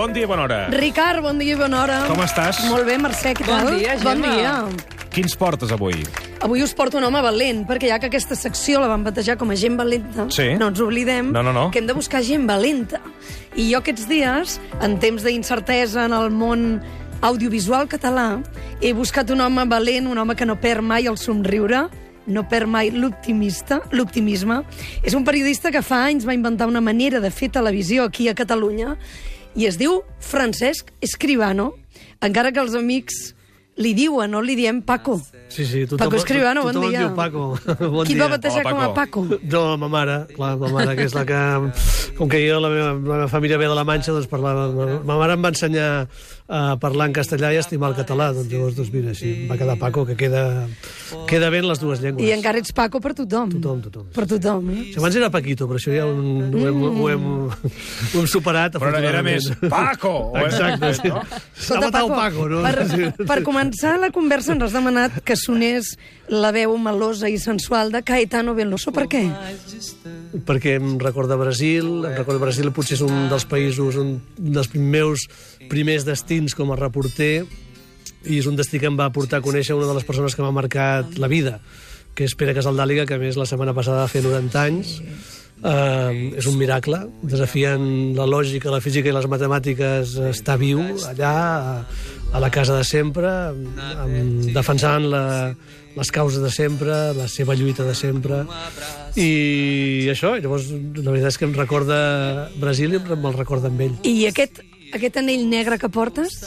Bon dia i bona hora. Ricard, bon dia i bona hora. Com estàs? Molt bé, Mercè, què Bon tal? dia, Bon Gemma. dia. Quins portes avui? Avui us porto un home valent, perquè ja que aquesta secció la van batejar com a gent valenta, Sí. no ens oblidem No, no, no. que hem de buscar gent valenta. I jo aquests dies, en temps d'incertesa en el món audiovisual català, he buscat un home valent, un home que no perd mai el somriure, no perd mai l'optimista, l'optimisme. És un periodista que fa anys va inventar una manera de fer televisió aquí a Catalunya i es diu Francesc Escribano, encara que els amics li diuen, no li diem Paco. Sí, sí, tothom, Paco Escribano, bon tothom dia. diu Paco. bon Qui dia. va batejar Hola, com a Paco. Paco? No, ma mare, clar, ma mare, que és la que... Com que jo, la meva, la meva família ve de la Manxa, doncs parlava... Ma mare em va ensenyar a parlar en castellà i estimar el català. Doncs llavors, doncs mira, així va quedar Paco, que queda, queda bé en les dues llengües. I encara ets Paco per tothom. Tothom, tothom. Per tothom, eh? Si abans era Paquito, però això ja ho, ho, hem, ho, hem, ho hem superat, Però era, era més Paco! era- Exacte, sí. No? S'ha matat el Paco, no? Per, per començar la conversa ens has demanat que sonés la veu melosa i sensual de Caetano Veloso. Per què? perquè em recorda Brasil, em recorda Brasil potser és un dels països, un dels meus primers destins com a reporter i és un destí que em va portar a conèixer una de les persones que m'ha marcat la vida, que és Pere Casaldàliga, que a més la setmana passada va fer 90 anys. Uh, és un miracle, desafiant la lògica, la física i les matemàtiques, està viu allà, a, a la casa de sempre, amb, defensant la, les causes de sempre, la seva lluita de sempre, i això, llavors, la veritat és que em recorda Brasil i me'l recorda amb ell. I aquest, aquest anell negre que portes,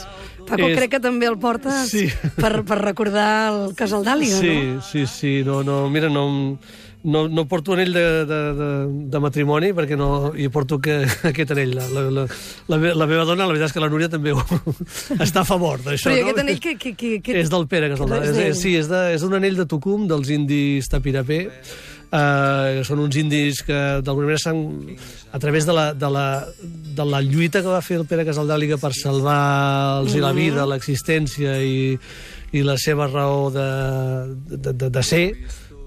Paco, És- crec que també el portes Sí. per, per recordar el casal d'Àliga, sí, no? Sí, sí, no, no, mira, no, no, no porto anell de, de, de, de matrimoni perquè no, hi porto que, aquest anell. La, la, la, la, me- la meva dona, la veritat és que la Núria també ho, està a favor d'això. Però i no? aquest anell que... que, que, que... És del Pere Casaldà. que és és, sí, és, de, és un anell de Tucum, dels indis Tapirapé. Uh, són uns indis que d'alguna manera s'han a través de la, de, la, de la lluita que va fer el Pere Casaldàliga per salvar-los la vida, l'existència i, i la seva raó de, de, de, de ser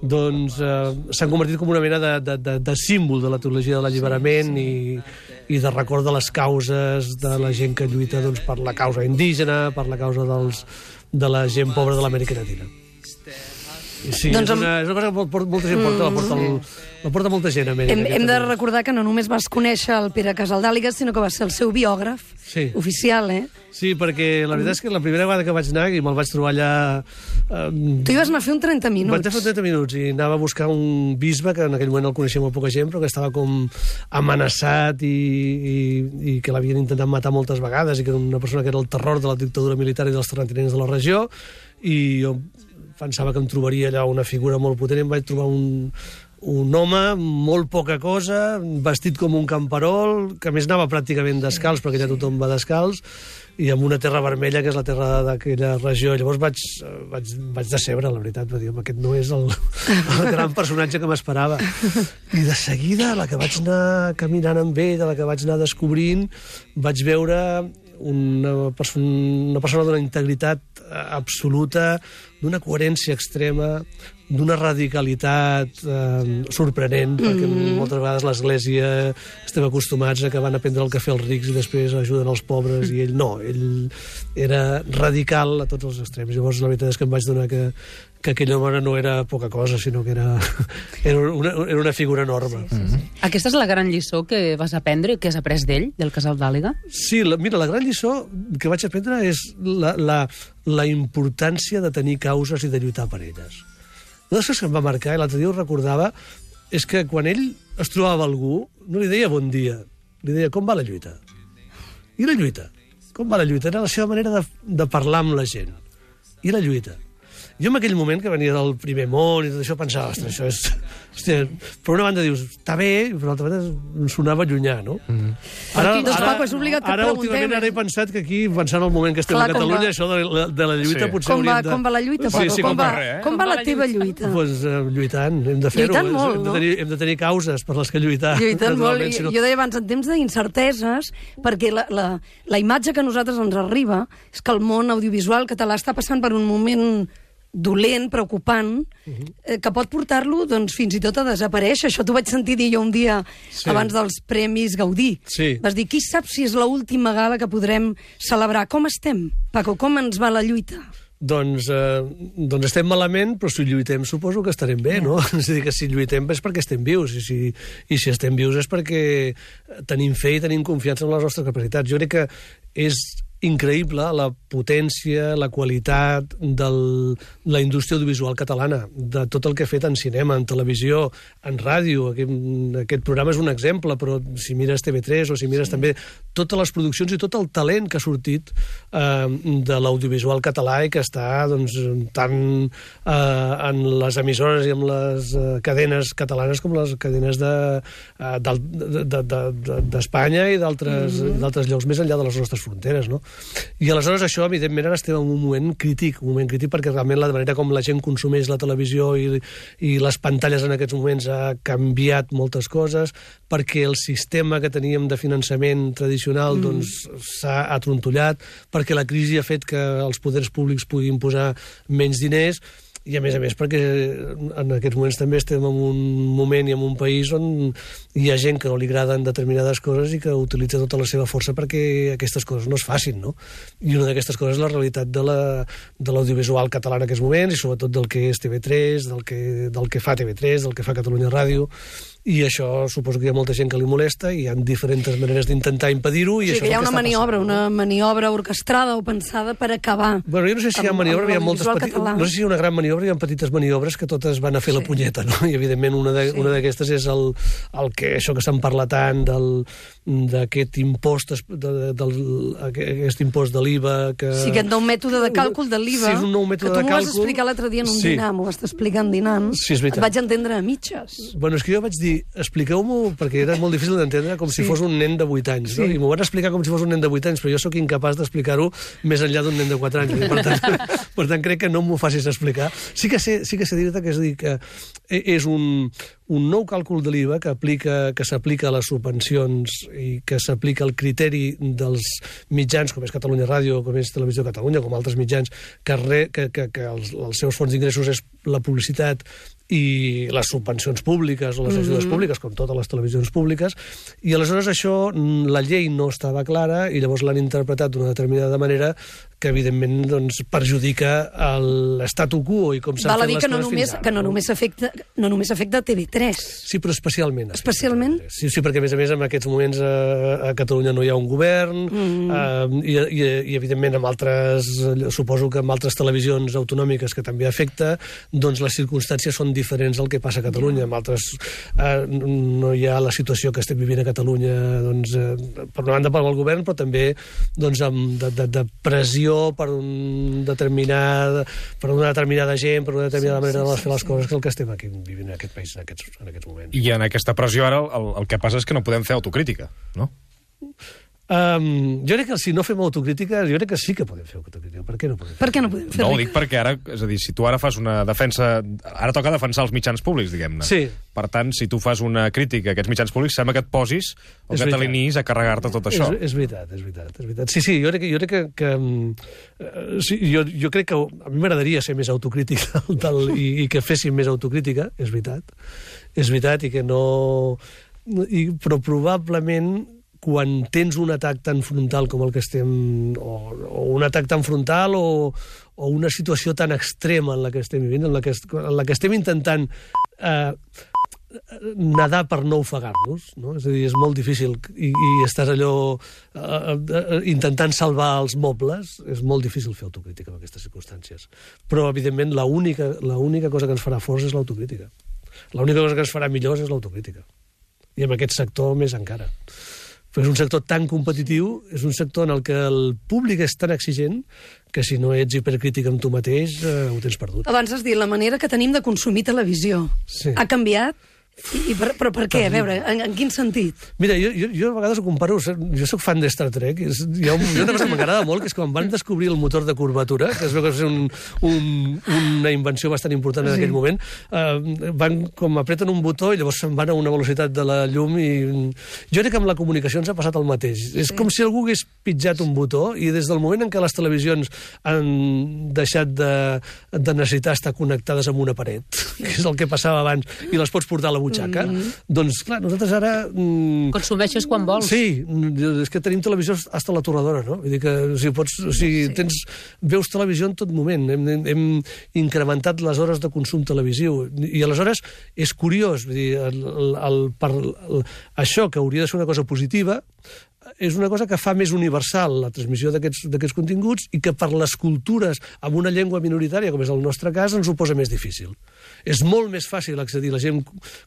doncs eh, s'han convertit com una mena de, de, de, de símbol de la teologia de l'alliberament sí, sí. i, i de record de les causes de la gent que lluita doncs, per la causa indígena, per la causa dels, de la gent pobra de l'Amèrica Llatina. Sí, Doncs és, una, és una cosa que molt- molt- molta gent porta, la porta, el, la porta molta gent a Amèrica. Hem, hem de recordar que no només vas conèixer el Pere Casaldàliga, sinó que va ser el seu biògraf Sí. oficial, eh? Sí, perquè la veritat és que la primera vegada que vaig anar, i me'l vaig trobar allà... Eh, Tu hi vas anar a fer un 30 minuts. Vaig anar a fer 30 minuts i anava a buscar un bisbe que en aquell moment el coneixia molt poca gent, però que estava com amenaçat i, i, i que l'havien intentat matar moltes vegades i que era una persona que era el terror de la dictadura militar i dels terratinents de la regió i jo pensava que em trobaria allà una figura molt potent em vaig trobar un, un home, molt poca cosa, vestit com un camperol, que més anava pràcticament descalç, perquè allà tothom va descalç, i amb una terra vermella, que és la terra d'aquella regió. Llavors vaig, vaig, vaig decebre, la veritat, vaig dir, "Home, aquest no és el, el gran personatge que m'esperava. I de seguida, la que vaig anar caminant amb ell, a la que vaig anar descobrint, vaig veure una, perso una persona d'una integritat eh, absoluta, d'una coherència extrema, d'una radicalitat eh, sorprenent, perquè moltes vegades l'Església estem acostumats a que van a prendre el cafè als rics i després ajuden els pobres, i ell no, ell era radical a tots els extrems. Llavors la veritat és que em vaig donar que, que aquell home no era poca cosa, sinó que era, era, una, era una figura enorme. Sí, sí, sí. Aquesta és la gran lliçó que vas aprendre, que has après d'ell, del casal d'Àliga? Sí, la, mira, la gran lliçó que vaig aprendre és la, la, la importància de tenir causes i de lluitar per elles. Una de les coses que em va marcar, i l'altre dia ho recordava, és que quan ell es trobava algú, no li deia bon dia, li deia com va la lluita. I la lluita? Com va la lluita? Era la seva manera de, de parlar amb la gent. I la lluita? Jo en aquell moment, que venia del primer món i tot això, pensava, ostres, això és... Hòstia, per una banda dius, està bé, i per l'altra banda em sonava llunyà, no? Mm -hmm. Aquí, doncs, Paco, és obligat que ara, últimament, ara he pensat que aquí, pensant el moment que estem Clar, a Catalunya, va? això de la, de la lluita Sí. potser Com va, de... com va la lluita, Paco? Sí, sí, com, com va, va res, eh? com va la teva lluita? Pues, uh, lluitant, hem de fer-ho. Lluitant molt, hem, de no? tenir, hem de tenir causes per les que lluitar. Lluitant molt. I, si no- Jo deia abans, en temps d'incerteses, perquè la, la, la imatge que a nosaltres ens arriba és que el món audiovisual català està passant per un moment dolent, preocupant, eh, que pot portar-lo doncs, fins i tot a desaparèixer. Això t'ho vaig sentir dir jo un dia sí. abans dels Premis Gaudí. Sí. Vas dir, qui sap si és l'última gala que podrem celebrar? Com estem, Paco? Com ens va la lluita? Doncs, eh, doncs estem malament, però si lluitem suposo que estarem bé, no? És a dir, que si lluitem és perquè estem vius, i si, i si estem vius és perquè tenim fe i tenim confiança en les nostres capacitats. Jo crec que és increïble la potència, la qualitat de la indústria audiovisual catalana, de tot el que ha fet en cinema, en televisió, en ràdio. Aquest, aquest programa és un exemple, però si mires TV3 o si mires sí. també totes les produccions i tot el talent que ha sortit eh, de l'audiovisual català i que està doncs, tant eh, en les emissores i en les eh, cadenes catalanes com les cadenes de, eh, d'Espanya de, de, de, d'Espanya i d'altres mm -hmm. llocs més enllà de les nostres fronteres. No? I aleshores això, evidentment, ara estem en un moment crític, un moment crític perquè realment la manera com la gent consumeix la televisió i, i les pantalles en aquests moments ha canviat moltes coses, perquè el sistema que teníem de finançament tradicional mm. doncs s'ha atrontollat, perquè la crisi ha fet que els poders públics puguin posar menys diners, i a més a més perquè en aquests moments també estem en un moment i en un país on hi ha gent que no li agraden determinades coses i que utilitza tota la seva força perquè aquestes coses no es facin, no? I una d'aquestes coses és la realitat de la- de l'audiovisual català en aquests moments i sobretot del que és TV3, del que, del que fa TV3, del que fa Catalunya Ràdio, i això suposo que hi ha molta gent que li molesta i hi ha diferents maneres d'intentar impedir-ho. I sigui això que hi ha una maniobra, passant, una maniobra orquestrada o pensada per acabar. Bueno, jo no sé si hi ha amb- maniobra, amb hi ha moltes petites... No sé si hi ha una gran maniobra, hi ha petites maniobres que totes van a fer sí. la punyeta, no? I evidentment una de- Sí. d'aquestes és el, el que, això que se'n parla tant del d'aquest impost de, del, aquest impost de l'IVA que... Sí, aquest nou mètode de càlcul de l'IVA, Sí, és un nou mètode que tu m'ho vas explicar l'altre dia en un Sí. dinar, m'ho vas explicar en dinant. Sí, és veritat. Et vaig entendre a mitges. Bueno, és que jo vaig dir, expliqueu-m'ho, perquè era molt difícil d'entendre, com si Sí. fos un nen de 8 anys, no? Sí. I m'ho van explicar com si fos un nen de 8 anys, però jo sóc incapaç d'explicar-ho més enllà d'un nen de 4 anys. Per tant, per tant crec que no m'ho facis explicar. Sí que sé, sí que sé dir-te que és dir que és un, un nou càlcul de l'IVA que aplica que s'aplica a les subvencions i que s'aplica al criteri dels mitjans, com és Catalunya Ràdio, com és Televisió Catalunya, com altres mitjans, que, re, que, que, que els, els seus fons d'ingressos és la publicitat i les subvencions públiques o les ajudes Mhm. públiques, com totes les televisions públiques, i aleshores això, mm, la llei no estava clara i llavors l'han interpretat d'una determinada manera que, evidentment, doncs, perjudica el statu quo i com s'han fet les que no només, fins ara. que no només afecta, no només afecta TV3. Sí, però especialment. Especialment? Sí, sí, perquè a més a més en aquests moments a, a Catalunya no hi ha un govern mm. eh, i, i, i evidentment amb altres, suposo que amb altres televisions autonòmiques que també afecta, doncs les circumstàncies són diferents al que passa a Catalunya. Amb altres eh, no hi ha la situació que estem vivint a Catalunya doncs, eh, per una banda pel govern, però també doncs, amb, de, de, de pressió per, un determinada, per una determinada gent, per una determinada Sí, manera sí, de sí, fer les sí. coses que el que estem aquí vivint en aquest país en aquests, en aquests moments. I en aquesta pressió ara el, el que passa és que no podem fer autocrítica, no? Um, jo crec que si no fem autocrítica, jo crec que sí que podem fer autocrítica. Per què no podem? Per què no podem fer No, ho dic perquè ara, és a dir, si tu ara fas una defensa... Ara toca defensar els mitjans públics, diguem-ne. Sí. Per tant, si tu fas una crítica a aquests mitjans públics, sembla que et posis o És que t'alinis a carregar-te tot això. És, és veritat, és veritat, és veritat. Sí, sí, jo crec que... Jo crec que, que uh, sí, jo, jo crec que a mi m'agradaria ser més autocrítica del, i, i que féssim més autocrítica, és veritat. És veritat, i que no... I, però probablement quan tens un atac tan frontal com el que estem... o, o un atac tan frontal o, o una situació tan extrema en la que estem vivint, en la que, en la que estem intentant eh, nedar per no ofegar-nos, no? És a dir, és molt difícil i, i estàs allò eh, eh, intentant salvar els mobles, és molt difícil fer autocrítica en aquestes circumstàncies. Però, evidentment, l'única cosa que ens farà forts és l'autocrítica. L'única cosa que ens farà millors és l'autocrítica. I en aquest sector més encara. Però és un sector tan competitiu, és un sector en el que el públic és tan exigent que si no ets hipercrític amb tu mateix, eh, ho tens perdut. Abans has dit, la manera que tenim de consumir televisió Sí. ha canviat I, per, però per què? A veure, en, en quin sentit? Mira, jo, jo, jo a vegades ho comparo, jo sóc fan de Star Trek, és, hi ha, un, hi ha una cosa que m'agrada molt, que és quan van descobrir el motor de curvatura, que es veu que és un, un, una invenció bastant important en Sí. aquell moment, eh, van com apreten un botó i llavors se'n van a una velocitat de la llum i... Jo crec que amb la comunicació ens ha passat el mateix. És com si algú hagués pitjat un botó i des del moment en què les televisions han deixat de, de necessitar estar connectades amb una paret, que és el que passava abans, i les pots portar a la butxaca, doncs, clar, nosaltres ara... Mm, Consumeixes quan vols. Sí, és que tenim televisió hasta la torradora, no? Vull dir que o sigui, pots, o sigui, tens, veus televisió en tot moment. Hem, hem, hem incrementat les hores de consum televisiu. I aleshores és curiós, vull dir, el, el, el, per, el, això que hauria de ser una cosa positiva, és una cosa que fa més universal la transmissió d'aquests continguts i que per les cultures amb una llengua minoritària, com és el nostre cas, ens ho posa més difícil. És molt més fàcil accedir, la gent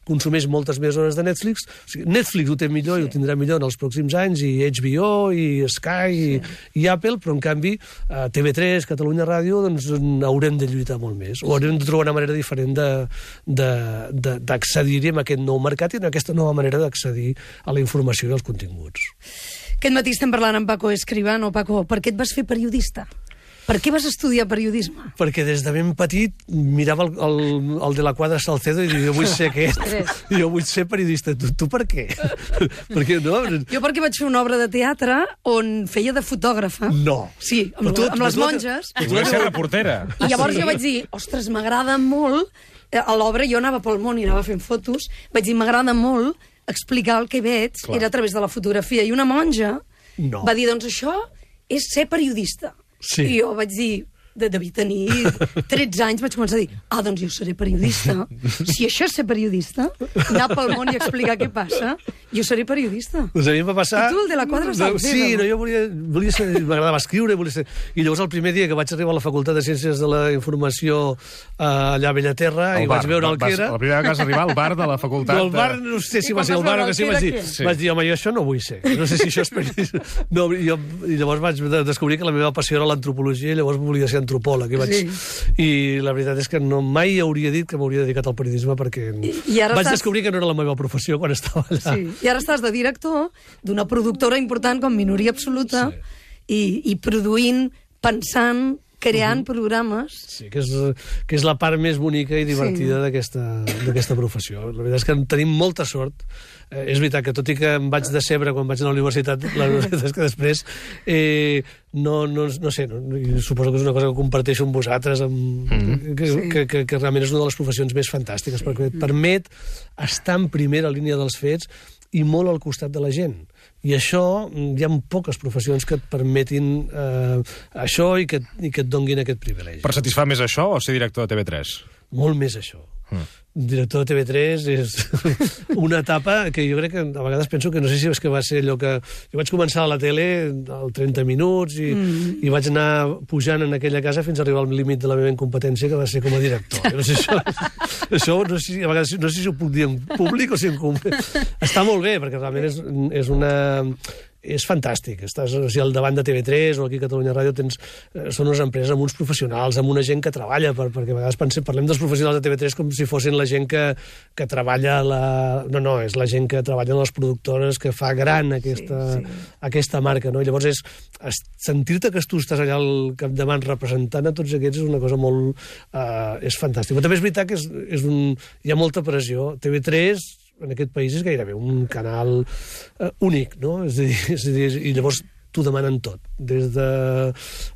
consumeix moltes més hores de Netflix, o sigui, Netflix ho té millor sí. i ho tindrà millor en els pròxims anys, i HBO, i Sky, sí. i, i Apple, però en canvi eh, TV3, Catalunya Ràdio, doncs haurem de lluitar molt més, o haurem de trobar una manera diferent d'accedir-hi a aquest nou mercat i en aquesta nova manera d'accedir a la informació i als continguts. Aquest matí estem parlant amb Paco Escribano. Paco, per què et vas fer periodista? Per què vas estudiar periodisme? perquè des de ben petit mirava el, el, el de la quadra Salcedo i diu, jo vull ser aquest, jo vull ser periodista. Tu, tu per què? perquè no... Jo perquè vaig fer una obra de teatre on feia de fotògrafa. No. Sí, amb, tu- amb les tu- monges. Tu vols ser reportera. I llavors sí? jo vaig dir, ostres, m'agrada molt... eh, A l'obra jo anava pel món i anava fent fotos. Vaig dir, m'agrada molt explicar el que veig, Clar. era a través de la fotografia. I una monja No. va dir, doncs això és ser periodista. Sí. I jo vaig dir, de, devia tenir 13 anys, vaig començar a dir, ah, doncs jo seré periodista. Si això és ser periodista, anar pel món i explicar què passa, jo seré periodista. Doncs a mi em va passar... I tu, el de la quadra Salcedo? Sí, no, jo volia, volia ser... M'agradava escriure, volia ser... I llavors el primer dia que vaig arribar a la Facultat de Ciències de la Informació eh, allà a Bellaterra i vaig veure el que vas, era... La primera vegada que vas arribar al bar de la facultat... No, el bar, no sé si va ser el bar o que sí, el vaig que dir, sí. vaig dir, home, jo això no vull ser. No sé si això és periodista. No, jo, I llavors vaig de- descobrir que la meva passió era l'antropologia i llavors volia ser antropòleg. I, vaig, Sí. I la veritat és que no mai hauria dit que m'hauria dedicat al periodisme perquè i ara vaig estàs- descobrir que no era la meva professió quan estava allà. Sí. I ara estàs de director d'una productora important com Minoria Absoluta i, i produint, pensant, creant programes. Sí, que és, que és la part més bonica i divertida Sí. d'aquesta d'aquesta professió. La veritat és que en tenim molta sort. Eh, és veritat que tot i que em vaig decebre quan vaig anar a la universitat, la veritat és que després eh, no, no, no sé, no, suposo que és una cosa que comparteixo amb vosaltres, amb, que, Sí. que, que, que realment és una de les professions més fantàstiques, perquè et permet estar en primera línia dels fets i molt al costat de la gent. I això, mm, hi ha poques professions que et permetin eh, això i que, i que et donguin aquest privilegi. Per satisfar més això o ser director de TV3? Molt més això. Mm. Director de TV3 és una etapa que jo crec que a vegades penso que no sé si és que va ser allò que... Jo vaig començar a la tele al 30 minuts i, mm. i vaig anar pujant en aquella casa fins a arribar al límit de la meva incompetència que va ser com a director. No sé això, això no sé, si- a vegades no sé si ho puc dir en públic o si en. Està molt bé, perquè realment és, és una és fantàstic. Estàs o sigui, al davant de TV3 o aquí a Catalunya Ràdio tens, eh, són unes empreses amb uns professionals, amb una gent que treballa, per, perquè a vegades pensem, parlem dels professionals de TV3 com si fossin la gent que, que treballa la... No, no, és la gent que treballa en les productores, que fa gran aquesta, Sí, sí. aquesta marca, no? I llavors és es- sentir-te que tu estàs allà al capdavant representant a tots aquests és una cosa molt... Eh, és fantàstic. Però també és veritat que és, és un, hi ha molta pressió. TV3 en aquest país és gairebé un canal eh, únic, no? És a dir, és a dir, i llavors t'ho demanen tot, des de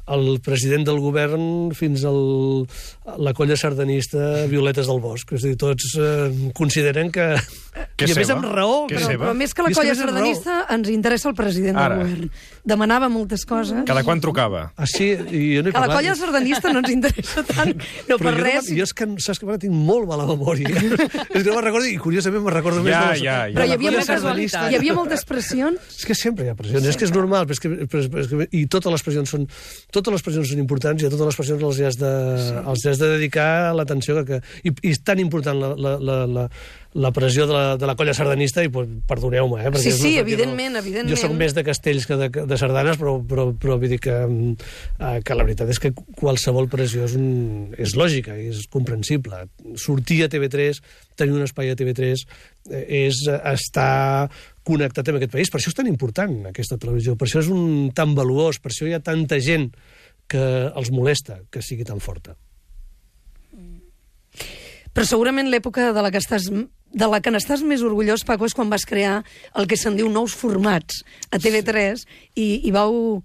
el president del govern fins al, a la colla sardanista Violetes del Bosc. És a dir, tots eh, consideren que... Que I a és més amb raó. Que Però, seva. però més que la que colla més amb sardanista, ens interessa el president Ara. del govern. Demanava moltes coses. Cada quan trucava? Ah, sí? I jo no he Que la colla sardanista no ens interessa tant. No, per jo, res. No, jo és que, saps que ara tinc molt mala memòria. és que no me'n recordo, i curiosament me'n recordo més Ja, de les, ja, ja. de Però hi havia, hi havia moltes pressions. És que sempre hi ha pressions, és que és normal, però és que, és, que, i totes les pressions són totes les pressions són importants i a totes les pressions els has de, sí. els has de dedicar l'atenció que, que i, i és tan important la, la, la, la, la pressió de la, de la colla sardanista i pues, perdoneu-me, eh? perquè Sí, sí, evidentment, evidentment. Jo sóc més de castells que de, de sardanes, però, però, però vull dir que, mm, eh, que la veritat és que qualsevol pressió és, un, és lògica és comprensible. Sortir a TV3, tenir un espai a TV3, eh, és eh, estar connectat amb aquest país. Per això és tan important, aquesta televisió. Per això és un tan valuós, per això hi ha tanta gent que els molesta que sigui tan forta. Però segurament l'època de la que estàs de la que n'estàs més orgullós, Paco, és quan vas crear el que se'n diu nous formats a TV3 i, i vau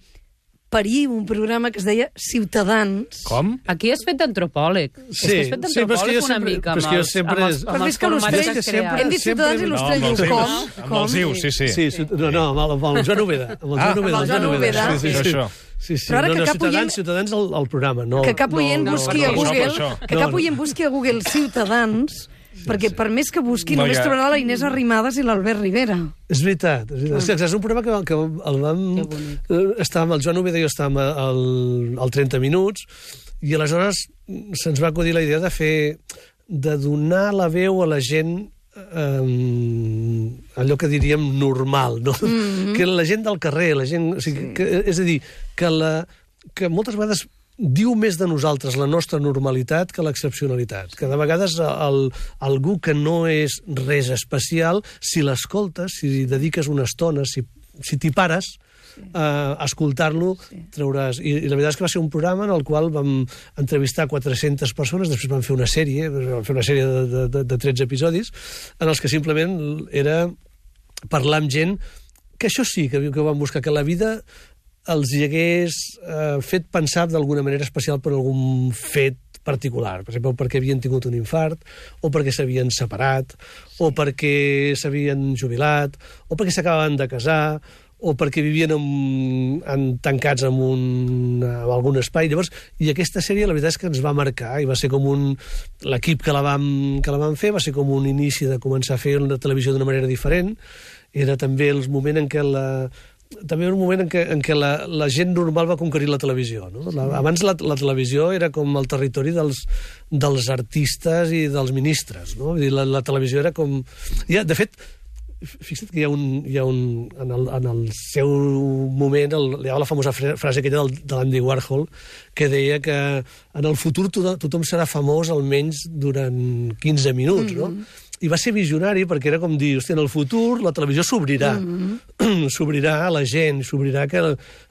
parir un programa que es deia Ciutadans. Com? Aquí has fet d'antropòleg. és que has fet sí, però és que d'antropòleg jo una sempre- mica però és amb que jo els, sempre amb els, és- Però amb els que l'Ostrell- sempre-. Hem dit Ciutadans i No, l'Ostrell amb els diu com? Amb els ius, sí, sí. Sí, sí, no, no, amb el, amb el Joan Oveda. Amb el Ah, Joan Oveda. amb el Joan Oveda. Sí, sí, sí. Això. Sí, sí. Però ara no, que no, cap Ciutadans, oient- Ciutadans el, el programa, no... que cap oient no, busqui no, a no, Google, no, que No, cap no. oient busqui a Google Ciutadans, perquè per més que busqui No, només ja. trobarà la Inés Arrimadas i l'Albert Rivera. És veritat. És, veritat. és, és un programa que, que el vam... eh, Estàvem, el Joan Oveda i jo estàvem al, al 30 minuts i aleshores se'ns va acudir la idea de fer de donar la veu a la gent eh, allò que diríem normal, no? Mm -hmm. que la gent del carrer, la gent... O sigui, sí. que, és a dir, que, la, que moltes vegades diu més de nosaltres la nostra normalitat que l'excepcionalitat. Que de vegades el, algú que no és res especial, si l'escoltes, si dediques una estona, si, si t'hi pares, sí. a escoltar-lo, sí. trauràs... I, I la veritat és que va ser un programa en el qual vam entrevistar 400 persones, després vam fer una sèrie, vam fer una sèrie de, de, de, de 13 episodis, en els que simplement era parlar amb gent que això sí que, que van buscar, que la vida els hi hagués eh, fet pensar d'alguna manera especial per algun fet particular, per exemple, perquè havien tingut un infart, o perquè s'havien separat, o perquè s'havien jubilat, o perquè s'acabaven de casar, o perquè vivien en, en, tancats en, un, en algun espai. Llavors, i aquesta sèrie la veritat és que ens va marcar i va ser com un... L'equip que, la vam, que la vam fer va ser com un inici de començar a fer la televisió d'una manera diferent. Era també el moment en què la, també un moment en què, en què la, la gent normal va conquerir la televisió. No? La, abans la, la televisió era com el territori dels, dels artistes i dels ministres. No? Vull dir, la, la televisió era com... Ja, de fet, fixa't que hi ha un, hi ha un en, el, en el seu moment el, hi ha la famosa fra- frase aquella del, de l'Andy Warhol que deia que en el futur tothom, tothom serà famós almenys durant 15 minuts, no? I va ser visionari perquè era com dir, hòstia, en el futur la televisió s'obrirà. s'obrirà a la gent, s'obrirà que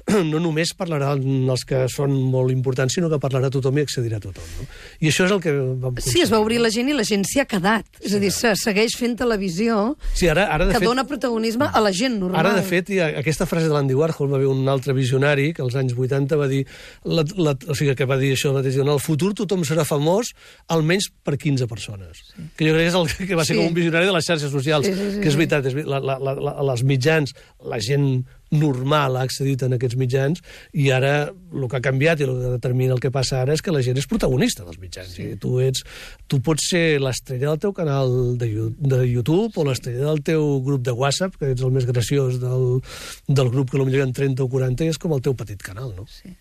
no només parlarà els que són molt importants, sinó que parlarà tothom i accedirà a tothom. No? I això és el que vam Sí, es va obrir la gent i la gent s'hi ha quedat. És a dir, se segueix fent televisió Sí, ara, ara de que fet... dona protagonisme a la gent normal. Ara, de fet, hi ha aquesta frase de l'Andy Warhol va haver un altre visionari que als anys 80 va dir, la, la, o sigui, que va dir això mateix, en el futur tothom serà famós almenys per 15 persones. Sí. Que jo crec que és el que va ser Sí. com un visionari de les xarxes socials, Sí, sí, sí, que és veritat, és, veritat, la, la, la, la, les mitjans, la gent normal ha accedit en aquests mitjans i ara el que ha canviat i el que determina el que passa ara és que la gent és protagonista dels mitjans sí. i tu, ets, tu pots ser l'estrella del teu canal de, de YouTube o l'estrella del teu grup de WhatsApp que ets el més graciós del, del grup que potser ha 30 o 40 i és com el teu petit canal, no? Sí.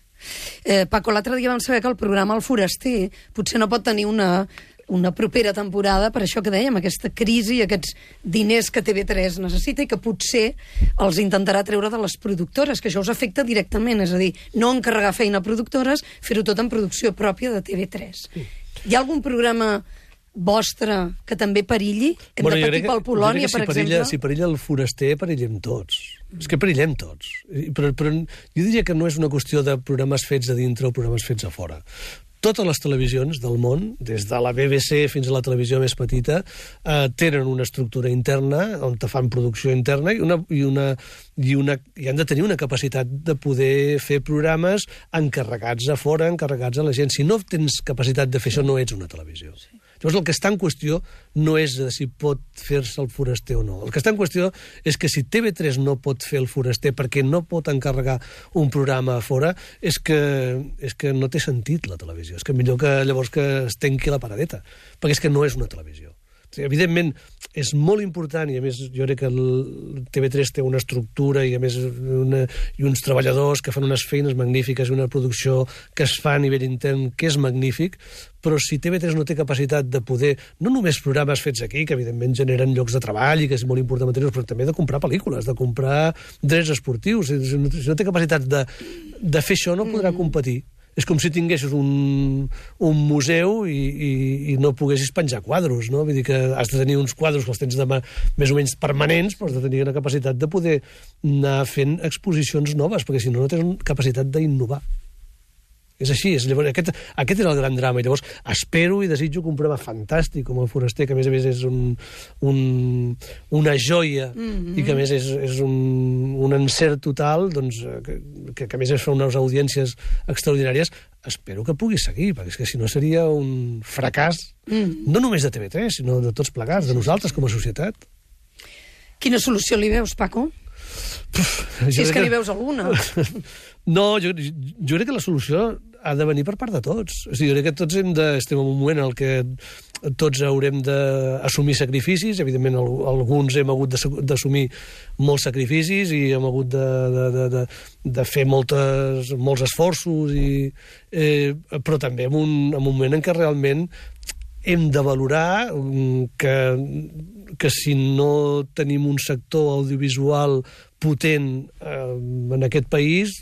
Eh, Paco, l'altre dia vam saber que el programa El Foraster potser no pot tenir una, una propera temporada per això que dèiem, aquesta crisi, aquests diners que TV3 necessita i que potser els intentarà treure de les productores, que això us afecta directament, és a dir, no encarregar feina a productores, fer-ho tot en producció pròpia de TV3. Hi ha algun programa vostre que també perilli? Hem de jo patir pel Polònia, que per si perilla, exemple? Si perilla el foraster, perillem tots. És que perillem tots. Però, però jo diria que no és una qüestió de programes fets a dintre o programes fets a fora. Totes les televisions del món, des de la BBC fins a la televisió més petita, eh, tenen una estructura interna on te fan producció interna i, una, i, una, i, una, i han de tenir una capacitat de poder fer programes encarregats a fora, encarregats a la gent. Si no tens capacitat de fer això, no ets una televisió. Sí. Llavors, el que està en qüestió no és si pot fer-se el foraster o no. El que està en qüestió és que si TV3 no pot fer el foraster perquè no pot encarregar un programa a fora, és que, és que no té sentit la televisió. És que millor que llavors que es tanqui la paradeta, perquè és que no és una televisió. Evidentment, és molt important, i a més jo crec que el TV3 té una estructura i a més una, i uns treballadors que fan unes feines magnífiques i una producció que es fa a nivell intern que és magnífic, però si TV3 no té capacitat de poder, no només programes fets aquí, que evidentment generen llocs de treball i que és molt important mantenir però també de comprar pel·lícules, de comprar drets esportius. Si no, si no té capacitat de, de fer això, no podrà competir. És com si tinguessis un, un museu i, i, i no poguessis penjar quadros, no? Vull dir que has de tenir uns quadros que els tens de, més o menys permanents, però has de tenir una capacitat de poder anar fent exposicions noves, perquè si no, no tens capacitat d'innovar. És així, és, llavors, aquest, aquest és el gran drama. I llavors espero i desitjo que un programa fantàstic com el Foraster, que a més a més és un, un, una joia mm -hmm. i que a més és, és un, un encert total, doncs, que, que, que a més es fa unes audiències extraordinàries, espero que pugui seguir, perquè és que si no seria un fracàs, mm. no només de TV3, sinó de tots plegats, de nosaltres com a societat. Quina solució li veus, Paco? Si és que li veus alguna. No, jo, jo crec que la solució ha de venir per part de tots. O sigui, jo crec que tots hem de, estem en un moment en el que tots haurem d'assumir sacrificis. Evidentment, al- alguns hem hagut d'assumir molts sacrificis i hem hagut de, de, de, de, de fer moltes, molts esforços, i, eh, però també en un, en un moment en què realment hem de valorar mm, que, que si no tenim un sector audiovisual potent eh, en aquest país,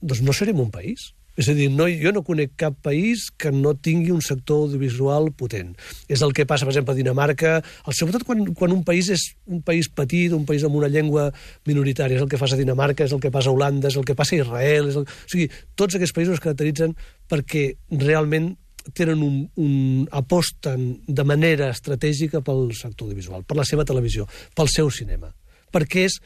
doncs no serem un país. És a dir, no, jo no conec cap país que no tingui un sector audiovisual potent. És el que passa, per exemple, a Dinamarca, sobretot quan, quan un país és un país petit, un país amb una llengua minoritària. És el que passa a Dinamarca, és el que passa a Holanda, és el que passa a Israel... És el... O sigui, tots aquests països es caracteritzen perquè realment tenen un, un, aposten de manera estratègica pel sector audiovisual, per la seva televisió, pel seu cinema, perquè és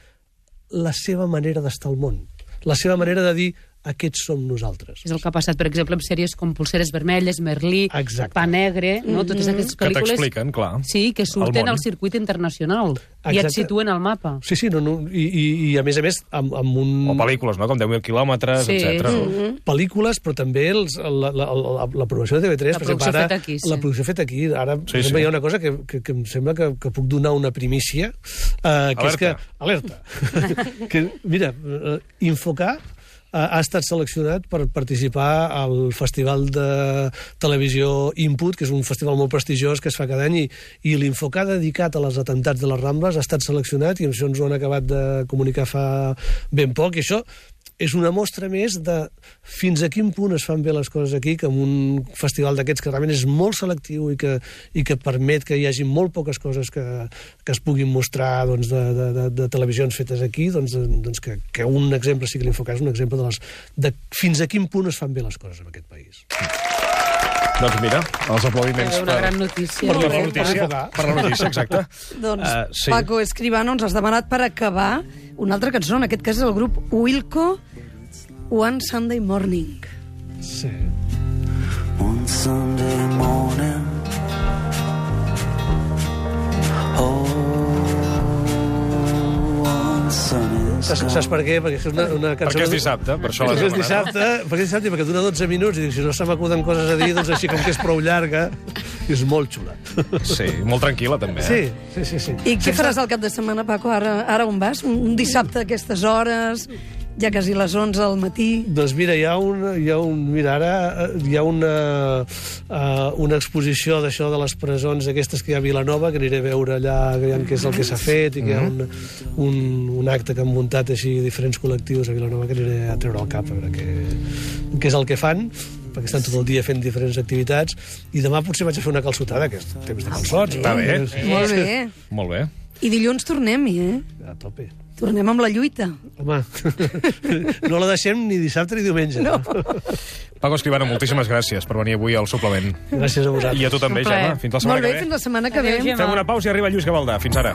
la seva manera d'estar al món, la seva manera de dir aquests som nosaltres. És el que ha passat, per exemple, amb sèries com Pulseres Vermelles, Merlí, Exacte. Pa Negre, no? totes aquestes Que pel·lícules... t'expliquen, clar, Sí, que surten al circuit internacional i et Exacte. situen al mapa. Sí, sí, no, no, i, i, i a més a més amb, amb un... O pel·lícules, no?, com 10.000 quilòmetres, Sí, etc. sí. pel·lícules, però també els, la, la, la, la producció de TV3. La producció ara, feta aquí, sí. La producció feta aquí. Ara, Sí, sí, hi ha una cosa que, que, que em sembla que, que puc donar una primícia, eh, que és que... Alerta. que, mira, eh, Infocar ha, estat seleccionat per participar al Festival de Televisió Input, que és un festival molt prestigiós que es fa cada any, i, i l'Infocar dedicat a les atentats de les Rambles ha estat seleccionat, i això ens ho han acabat de comunicar fa ben poc, i això és una mostra més de fins a quin punt es fan bé les coses aquí, que en un festival d'aquests que realment és molt selectiu i que, i que permet que hi hagi molt poques coses que, que es puguin mostrar doncs, de, de, de, de televisions fetes aquí, doncs, doncs que, que un exemple sigui l'Infocas, un exemple de, les, de fins a quin punt es fan bé les coses en aquest país. Doncs mira, els aplaudiments Una per, gran notícia. per, Molt la notícia, per per la notícia, exacte. Doncs, uh, sí. sí. Paco Escribano ens has demanat per acabar una altra cançó, en aquest cas és el grup Wilco, One Sunday Morning. Sí. One Sunday morning. Oh, Saps, saps per què? Perquè és una, una cançó... Perquè és dissabte, per això l'has Perquè és demanat. dissabte, perquè és dissabte, perquè dura 12 minuts, i dic, si no se m'acuden coses a dir, doncs així com que és prou llarga, és molt xula. Sí, molt tranquil·la, també. Sí, Eh? sí, sí. sí. I què faràs al cap de setmana, Paco? Ara, ara on vas? Un, un dissabte a aquestes hores, ja quasi les 11 del matí. Doncs mira, hi ha un, hi ha un mira, ara eh, hi ha una, uh, una exposició d'això de les presons aquestes que hi ha a Vilanova, que aniré a veure allà què és el que s'ha fet i que hi ha un, un, un acte que han muntat així diferents col·lectius a Vilanova que aniré a treure el cap a veure què, què és el que fan perquè estan tot el dia fent diferents activitats i demà potser vaig a fer una calçotada que és temps de calçots Està bé. Molt bé. Molt bé. I dilluns tornem-hi, eh? a tope Tornem amb la lluita. home, no la deixem ni dissabte ni diumenge No. Paco Escribano, moltíssimes gràcies per venir avui al suplement. gràcies a vosaltres I a tu també. Gemma. Fins la setmana Molt bé, que ve. fins la setmana que ve. Gemma. Fem una pausa i arriba Lluís Gavaldà. Fins ara.